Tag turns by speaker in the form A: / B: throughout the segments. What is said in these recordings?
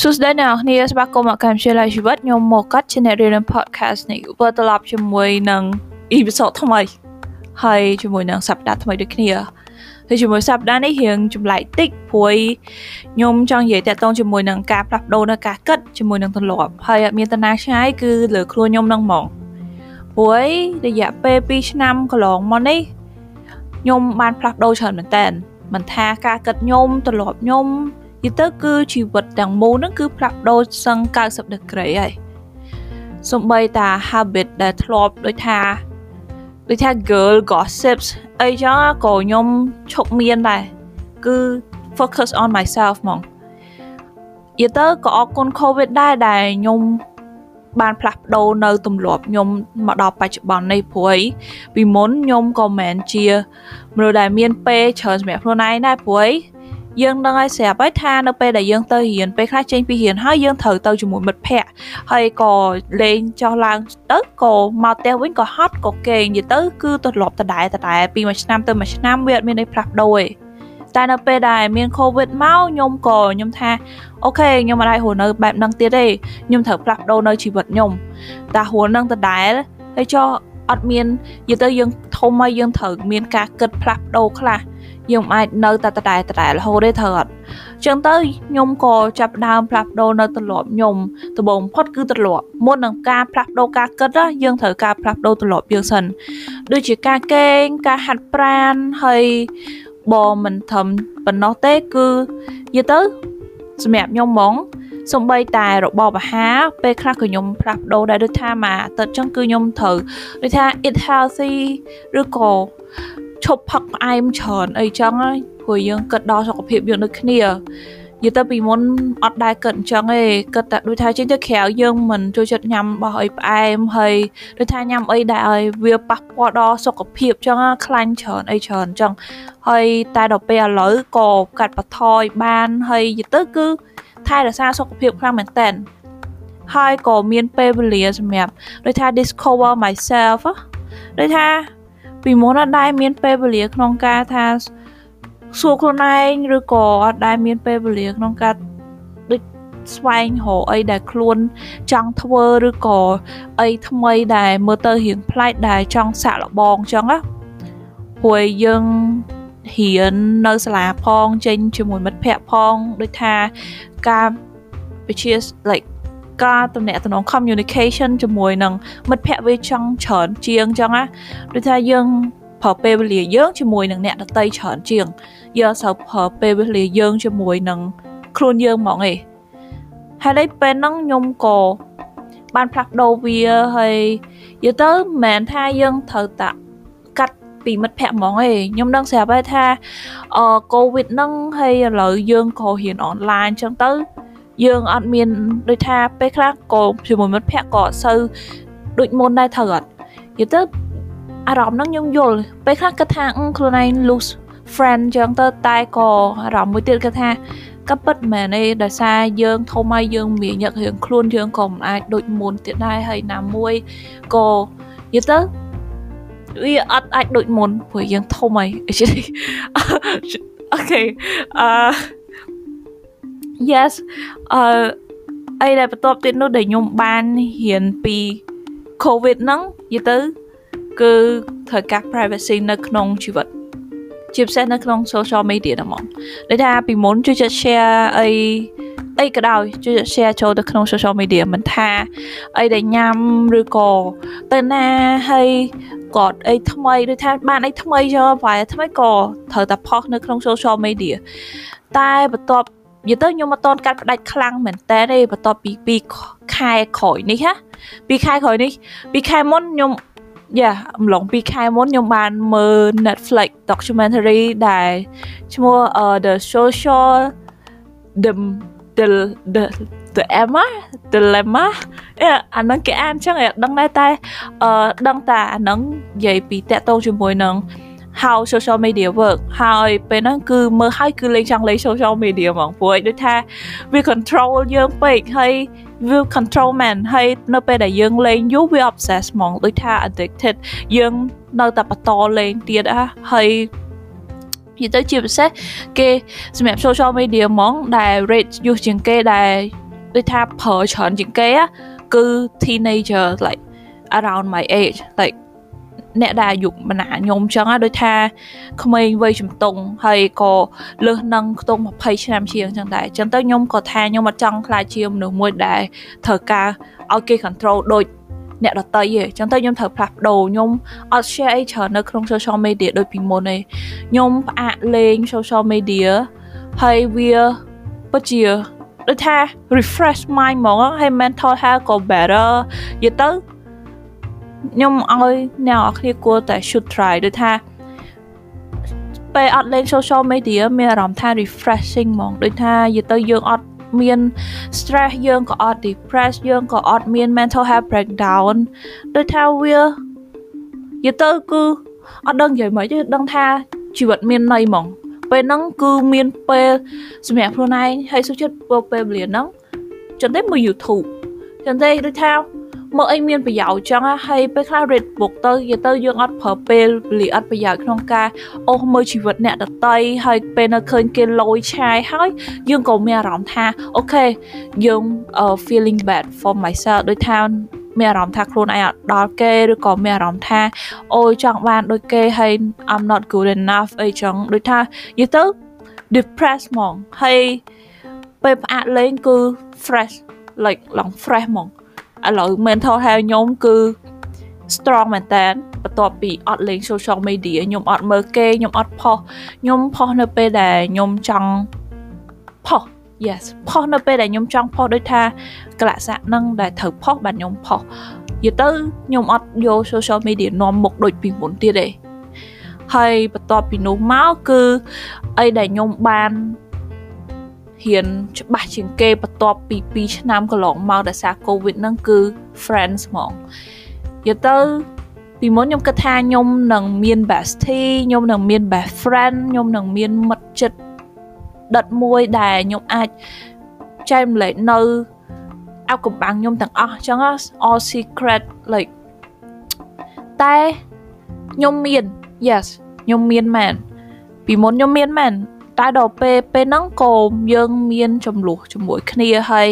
A: សួស្តីអ្នកនរគ្នាស្វាគមន៍មកកាន់ជាឡាយជីវិតខ្ញុំមកកាត់ជាអ្នករៀន podcast នេះវិលត្រឡប់ជាមួយនឹង episode ថ្មីហើយជាមួយនឹងសប្តាហ៍ថ្មីដូចគ្នាហើយជាមួយសប្តាហ៍នេះរៀងចម្លែកតិចព្រួយខ្ញុំចង់និយាយតាក់ទងជាមួយនឹងការផ្លាស់ប្ដូរនៅការគិតជាមួយនឹងទម្លាប់ហើយអត់មានតាណាឆ្ងាយគឺលើខ្លួនខ្ញុំនឹងហ្មងព្រួយរយៈពេល2ឆ្នាំកន្លងមកនេះខ្ញុំបានផ្លាស់ប្ដូរច្រើនមែនតើមិនថាការគិតខ្ញុំទម្លាប់ខ្ញុំ និយាយទៅគឺជីវិតទាំងមូលហ្នឹងគឺផ្លាស់ប្ដូរសឹង90 degree ហើយសំបីតា habit ដែលធ្លាប់ដូចថាដូចថា girl gossips អីចឹងក៏ខ្ញុំឈប់មានដែរគឺ focus on myself ហ្មងយេទៅក៏អរគុណ covid ដែរដែលខ្ញុំបានផ្លាស់ប្ដូរនៅទម្លាប់ខ្ញុំមកដល់បច្ចុប្បន្ននេះព្រួយពីមុនខ្ញុំក៏មិនជាមនុស្សដែលមានពេលច្រើនសម្រាប់ខ្លួនឯងដែរព្រួ យយើងដឹងហើយស្រាប់ហើយថានៅពេលដែលយើងទៅរៀនពេលខ្លះចេញពីរៀនហើយយើងត្រូវទៅជាមួយមិត្តភ័ក្តិហើយក៏លេងចុះឡើងទៅក៏មកផ្ទះវិញក៏ហត់ក៏គេងនិយាយទៅគឺទម្លាប់ដដែលដដែលពីមួយឆ្នាំទៅមួយឆ្នាំវាអត់មានអីផ្លាស់ប្ដូរទេតែនៅពេលដែលមាន COVID មកខ្ញុំក៏ខ្ញុំថាអូខេខ្ញុំមិនអាចរស់នៅបែបហ្នឹងទៀតទេខ្ញុំត្រូវផ្លាស់ប្ដូរនៅជីវិតខ្ញុំតែរស់នឹងដដែលហើយចុះអត់មាននិយាយទៅយើងធំហើយយើងត្រូវមានការគិតផ្លាស់ប្ដូរខ្លះ យើងអាចនៅតែដដែលដដែលរហូតទេត្រូវអត់ចឹងទៅខ្ញុំក៏ចាប់ដើមផ្លាស់ប្ដូរនៅទម្លាប់ខ្ញុំដំបូងផុតគឺទម្លាប់មុននឹងការផ្លាស់ប្ដូរការគិតយើងត្រូវការផ្លាស់ប្ដូរទម្លាប់យើងសិនដូចជាការគេងការហាត់ប្រាណហើយបើមិនធំប៉ុណ្ណោះទេគឺនិយាយទៅសម្រាប់ខ្ញុំហ្មងសំបីតែរបបអាហារពេលខ្លះក៏ខ្ញុំផ្លាស់ប្ដូរដែរដូចថាមួយអាទិត្យចឹងគឺខ្ញុំត្រូវដូចថា eat healthy ឬក៏ ឈប់ផឹកផ្អែមច្រើនអីចឹងហើយព្រោះយើងគិតដល់សុខភាពយើងដូចគ្នានិយាយទៅពីមុនអត់ដែរគិតអញ្ចឹងទេគិតតែដូចថាចេញទៅក្រៅយើងមិនចូលចិត្តញ៉ាំរបស់អីផ្អែមហើយដូចថាញ៉ាំអីដែលឲ្យវាប៉ះពាល់ដល់សុខភាពអញ្ចឹងខ្លាញ់ច្រើនអីច្រើនអញ្ចឹងហើយតែដល់ពេលឥឡូវក៏កាត់បន្ថយបានហើយនិយាយទៅគឺថែរក្សាសុខភាពខ្លាំងមែនតើហើយក៏មានពេលវេលាសម្រាប់ដូចថា discover myself ដូចថា ពីមុនអត់ដែរមានពេលវេលាក្នុងការថាសួរខ្លួនឯងឬក៏អត់ដែរមានពេលវេលាក្នុងការដូចស្វែងរកអីដែលខ្លួនចង់ធ្វើឬក៏អីថ្មីដែលមើលទៅរៀងប្លែកដែលចង់សាក់លបងអញ្ចឹងណាព្រោះយើងរៀននៅសាលាផងចេញជាមួយមិត្តភ័ក្តិផងដូចថាការវិជា like ការតំណែងតំណង communication ជាមួយនឹងមិត្តភ័ក្តិវាចង់ច្រើនជាងចឹងណាដូចថាយើងប្រើពេលវេលាយើងជាមួយនឹងអ្នកដតីច្រើនជាងយើងអត់សូវប្រើពេលវេលាយើងជាមួយនឹងខ្លួនយើងហ្មងឯងហើយដល់ពេលហ្នឹងខ្ញុំក៏បានផ្លាស់ប្ដូរវាហើយយទៅមិនមែនថាយើងត្រូវតាកាត់ពីមិត្តភ័ក្តិហ្មងឯងខ្ញុំដឹងស្រាប់ហើយថាអឺកូវីដហ្នឹងហើយឥឡូវយើងក៏រៀនអនឡាញអញ្ចឹងទៅ យើងអត់មានដូចថាពេលខ្លះក៏ជាមួយមិត្តភ័ក្តិក៏អត់សូវដូចមុនដែរត្រូវអត់និយាយទៅអារម្មណ៍ហ្នឹងខ្ញុំយល់ពេលខ្លះគិតថាខ្លួនឯង lose friend ចឹងទៅតែក៏អារម្មណ៍មួយទៀតគឺថាក៏ពិតមែនទេដោយសារយើងធំហើយយើងមានញឹករឿងខ្លួនយើងក៏មិនអាចដូចមុនទៀតដែរហើយណាមួយក៏និយាយទៅវាអត់អាចដូចមុនព្រោះយើងធំហើយអូខេអឺ yes អឺអីដែលបន្ទាប់ទៀតនោះដែលខ្ញុំបានរៀនពី covid ហ្នឹងនិយាយទៅ គឺត្រូវការ privacy នៅក្នុងជីវិតជាពិសេសនៅក្នុង social media ហ្នឹងហ្មងដូចថាពីមុនជួយចិត្ត share អីអីក៏ដោយជួយ share ចូលទៅក្នុង social media មិនថាអីដែលញ៉ាំឬក៏ទៅណាហើយគាត់អីថ្មីដូចថាបានអីថ្មីយកប្រហែលថ្មីក៏ត្រូវតែផុសនៅក្នុង social media តែបន្ទាប់ និយាយទៅខ្ញុំអត់តន់កាត់ផ្ដាច់ខ្លាំងមែនតើទេបន្ទាប់ពី2ខែក្រោយនេះណា2ខែក្រោយនេះ2ខែមុនខ្ញុំយ៉ាអំឡុង2ខែមុនខ្ញុំបានមើល Netflix documentary ដែលឈ្មោះ The Social the the the the Emma dilemma អាហ្នឹងគេអានចឹងឯងដឹងដែរតែអឺដឹងតែអាហ្នឹងនិយាយពីតាក់ទងជាមួយនឹង how social media work ហើយពេលហ្នឹងគឺមើលហើយគឺលេងចង់លេង social media ហ្មងព្រោះដូចថាវា control យើងពេកហើយវា control man ហើយនៅពេលដែលយើងលេងយូរវា obsess ហ្មងដូចថា addicted យើងនៅតែបន្តលេងទៀតហ่ะហើយនិយាយទៅជាពិសេសគេសម្រាប់ social media ហ្មងដែល rate យុះជាងគេដែលដូចថាប្រើច្រើនជាងគេគឺ teenager like around my age like អ្នកដែលអាយុបណ្ណាខ្ញុំចឹងដូចថាក្មេងវ័យជំទង់ហើយក៏លើសនឹងខ្ទង់20ឆ្នាំជាងចឹងដែរចឹងទៅខ្ញុំក៏ថាខ្ញុំអត់ចង់ខ្លាចជាមនុស្សមួយដែលត្រូវការឲ្យគេ control ដូចអ្នកដតីឯងចឹងទៅខ្ញុំត្រូវផ្លាស់ប្ដូរខ្ញុំអត់ share អីច្រើននៅក្នុង social media ដូចពីមុនទេខ្ញុំផ្អាកលេង social media ហើយវាពិតជាដូចថា refresh mind ហ្មងហើយ mental health ក៏ better និយាយទៅ ខ្ញុំឲ្យអ្នកនរគ្នាគួរតែ should try ដូចថាពេលអត់លេង social media មានអារម្មណ៍ថា refreshing ហ្មងដូចថានិយាយទៅយើងអត់មាន stress យើងក៏អត់ depress យើងក៏អត់មាន mental health breakdown ដូចថាវានិយាយទៅគឺអត់ដឹងនិយាយមកទេដឹងថាជីវិតមានន័យហ្មង ពេលហ្នឹងគឺមានពេលសម្រាប់ខ្លួនឯងហើយសុខចិត្តពេលវេលាហ្នឹងចឹងទេមើល YouTube ចឹងទេដូចថា មើលអីមានប្រយោជន៍ចឹងហើយពេលខ្លះ read book ទៅនិយាយទៅយើងអត់ប្រើពេលវេលាអត់ប្រយោជន៍ក្នុងការអូសមើលជីវិតអ្នកដតីហើយពេលនៅឃើញគេលយឆាយហើយយើងក៏មានអារម្មណ៍ថាអូខេយើង feeling bad for myself ដូចថាមានអារម្មណ៍ថាខ្លួនឯងអត់ដល់គេឬក៏មានអារម្មណ៍ថាអូយចង់បានដូចគេហើយ I'm not good enough អីចឹងដូចថានិយាយទៅ depressed ហ្មងហើយពេលផ្អាកលេងគឺ fresh like ឡង fresh ហ្មង ឥឡូវ mental health ខ្ញុំគឺ strong មែនតើបន្ទាប់ពីអត់លេង social media ខ្ញុំអត់មើលគេខ្ញុំអត់ផុសខ្ញុំផុសនៅពេលដែលខ្ញុំចង់ផុស yes ផុសនៅពេលដែលខ្ញុំចង់ផុសដូចថាកលស័កនឹងដែលត្រូវផុសបាទខ្ញុំផុសនិយាយទៅខ្ញុំអត់យក social media នាំមុខដូចពីមុនទៀតទេហើយបន្ទាប់ពីនោះមកគឺអីដែលខ្ញុំបាន ហ៊ានច្បាស់ជាងគេបន្ទាប់ពី2ឆ្នាំកន្លងមកដោយសារ COVID ហ្នឹងគឺ friends ហ្មងយកទៅពីមុនខ្ញុំគិតថាខ្ញុំនឹងមាន bestie ខ្ញុំនឹងមាន best friend ខ្ញុំនឹងមានមិត្តជិតដិតមួយដែលខ្ញុំអាចចែកម្លែកនៅអោកំបាំងខ្ញុំទាំងអស់អញ្ចឹង all secret like តែខ្ញុំមាន yes ខ្ញុំមានមែនពីមុនខ្ញុំមានមែន តែដល់ពេលពេលហ្នឹងក៏យើងមានចំនួនជាមួយគ្នាហើយ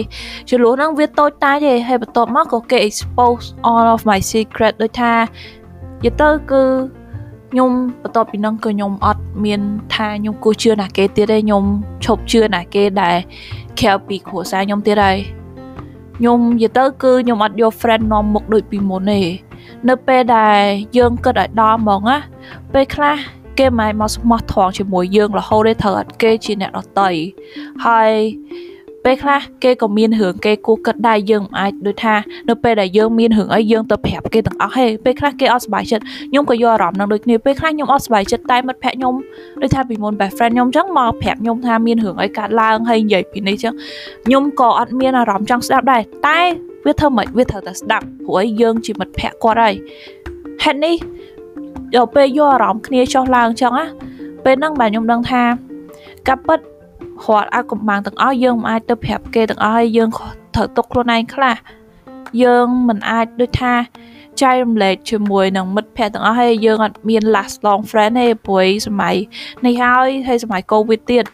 A: ចំនួនហ្នឹងវាតូចតាចទេហើយបន្ទាប់មកក៏គេ expose all of my secret ដូចថានិយាយទៅគឺខ្ញុំបន្ទាប់ពីហ្នឹងគឺខ្ញុំអត់មានថាខ្ញុំគួរជឿណាគេទៀតទេខ្ញុំឈប់ជឿណាគេដែលក្រៅពីគ្រួសារខ្ញុំទៀតហើយខ្ញុំនិយាយទៅគឺខ្ញុំអត់យក friend នាំមុខដូចពីមុនទេនៅពេលដែលយើងគិតឲ្យដល់ហ្មងណាពេលខ្លះ គេមិនមកស្មោះត្រង់ជាមួយយើងរហូតទេត្រូវអត់គេជាអ្នកដតីហើយពេលខ្លះគេក៏មានរឿងគេគោះគិតដែរយើងមិនអាចដូចថានៅពេលដែលយើងមានរឿងអីយើងទៅប្រាប់គេទាំងអស់ហេពេលខ្លះគេអត់សុបាយចិត្តខ្ញុំក៏យកអារម្មណ៍នឹងដូចគ្នាពេលខ្លះខ្ញុំអត់សុបាយចិត្តតែមិត្តភក្តិខ្ញុំដូចថាពីមុន best friend ខ្ញុំចឹងមកប្រាប់ខ្ញុំថាមានរឿងអីកើតឡើងហើយនិយាយពីនេះចឹងខ្ញុំក៏អត់មានអារម្មណ៍ចង់ស្ដាប់ដែរតែវាធ្វើមិនវាត្រូវតែស្ដាប់ព្រោះយើងជាមិត្តភក្តិគាត់ហើយហេតុនេះ ដល់ពេលយកអារម្មណ៍គ្នាចុះឡើងចឹងណាពេលហ្នឹងបាទខ្ញុំដឹងថាកាប់ពិតរាល់អាកំបាំងទាំងអស់យើងមិនអាចទៅប្រាប់គេទាំងអស់ហើយយើងត្រូវទុកខ្លួនឯងខ្លះយើងមិនអាចដូចថាចែករំលែកជាមួយនឹងមិត្តភ័ក្តិទាំងអស់ហើយយើងអត់មាន last long friend ទេព្រោះសម័យនេះហើយហើយសម័យ covid ទៀតនិ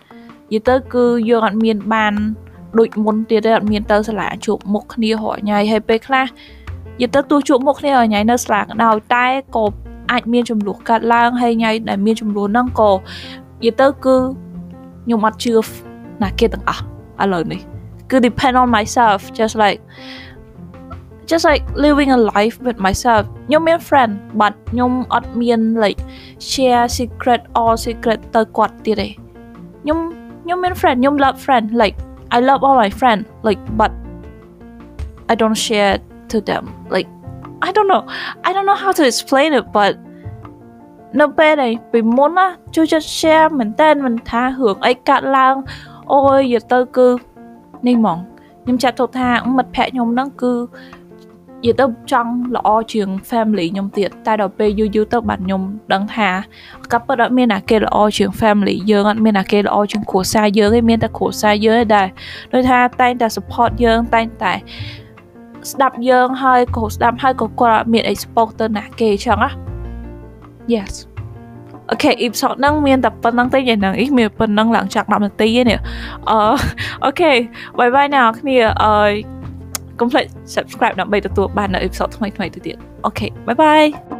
A: យាយទៅគឺយើងអត់មានបានដូចមុនទៀតទេអត់មានទៅសាលាជួបមុខគ្នារាល់ញ៉ៃហើយពេលខ្លះនិយាយទៅទោះជួបមុខគ្នារាល់ញ៉ៃនៅសាលាក៏ដោយតែក៏ អាចមានចំនួនកាត់ឡើងហើយញ៉ៃដែលមានចំនួនហ្នឹងក៏និយាយទៅគឺខ្ញុំអត់ជឿណាគេទាំងអស់ឥឡូវនេះគឺ depend on myself just like just like living a life with myself ខ្ញុំមាន friend but ខ្ញុំអត់មាន like share secret all secret ទៅគាត់ទៀតទេខ្ញុំខ្ញុំមាន friend ខ្ញុំ love friend like I love all my friend like but I don't share to them like I don't know I don't know how to explain it but នៅពេលដែលពីមុនណាជួយចិត្ត share មែនតើមិនថារឿងអីកាត់ឡើងអូយយកទៅគឺនេះហ្មងខ្ញុំចាត់ទុកថាមិត្តភ័ក្ដិខ្ញុំហ្នឹងគឺនិយាយទៅចង់ល្អជាង family ខ្ញុំទៀតតែដល់ពេលយូរយូរទៅបាទខ្ញុំដឹងថាក៏ពិតអត់មានអាគេល្អជាង family យើងអត់មានអាគេល្អជាងគ្រួសារយើងទេមានតែគ្រួសារយើងទេដែលដូចថាតែងតែ support យើងតែងតែ ស្ដាប់យើងហើយក៏ស្ដាប់ហើយក៏គាត់អត់មាន expose ទៅណាគេអញ្ចឹងណា yes okay episode ហ្នឹងមានតែប៉ុណ្្នឹងទេយ៉ាងហ្នឹងអ៊ីមានប៉ុណ្្នឹងឡើងចាក់10នាទីទេនេះអឺ okay bye bye អ្នកគ្នាអឺកុំភ្លេច subscribe ដើម្បីទទួលបាននៅ episode ថ្មីៗទៅទៀត okay bye bye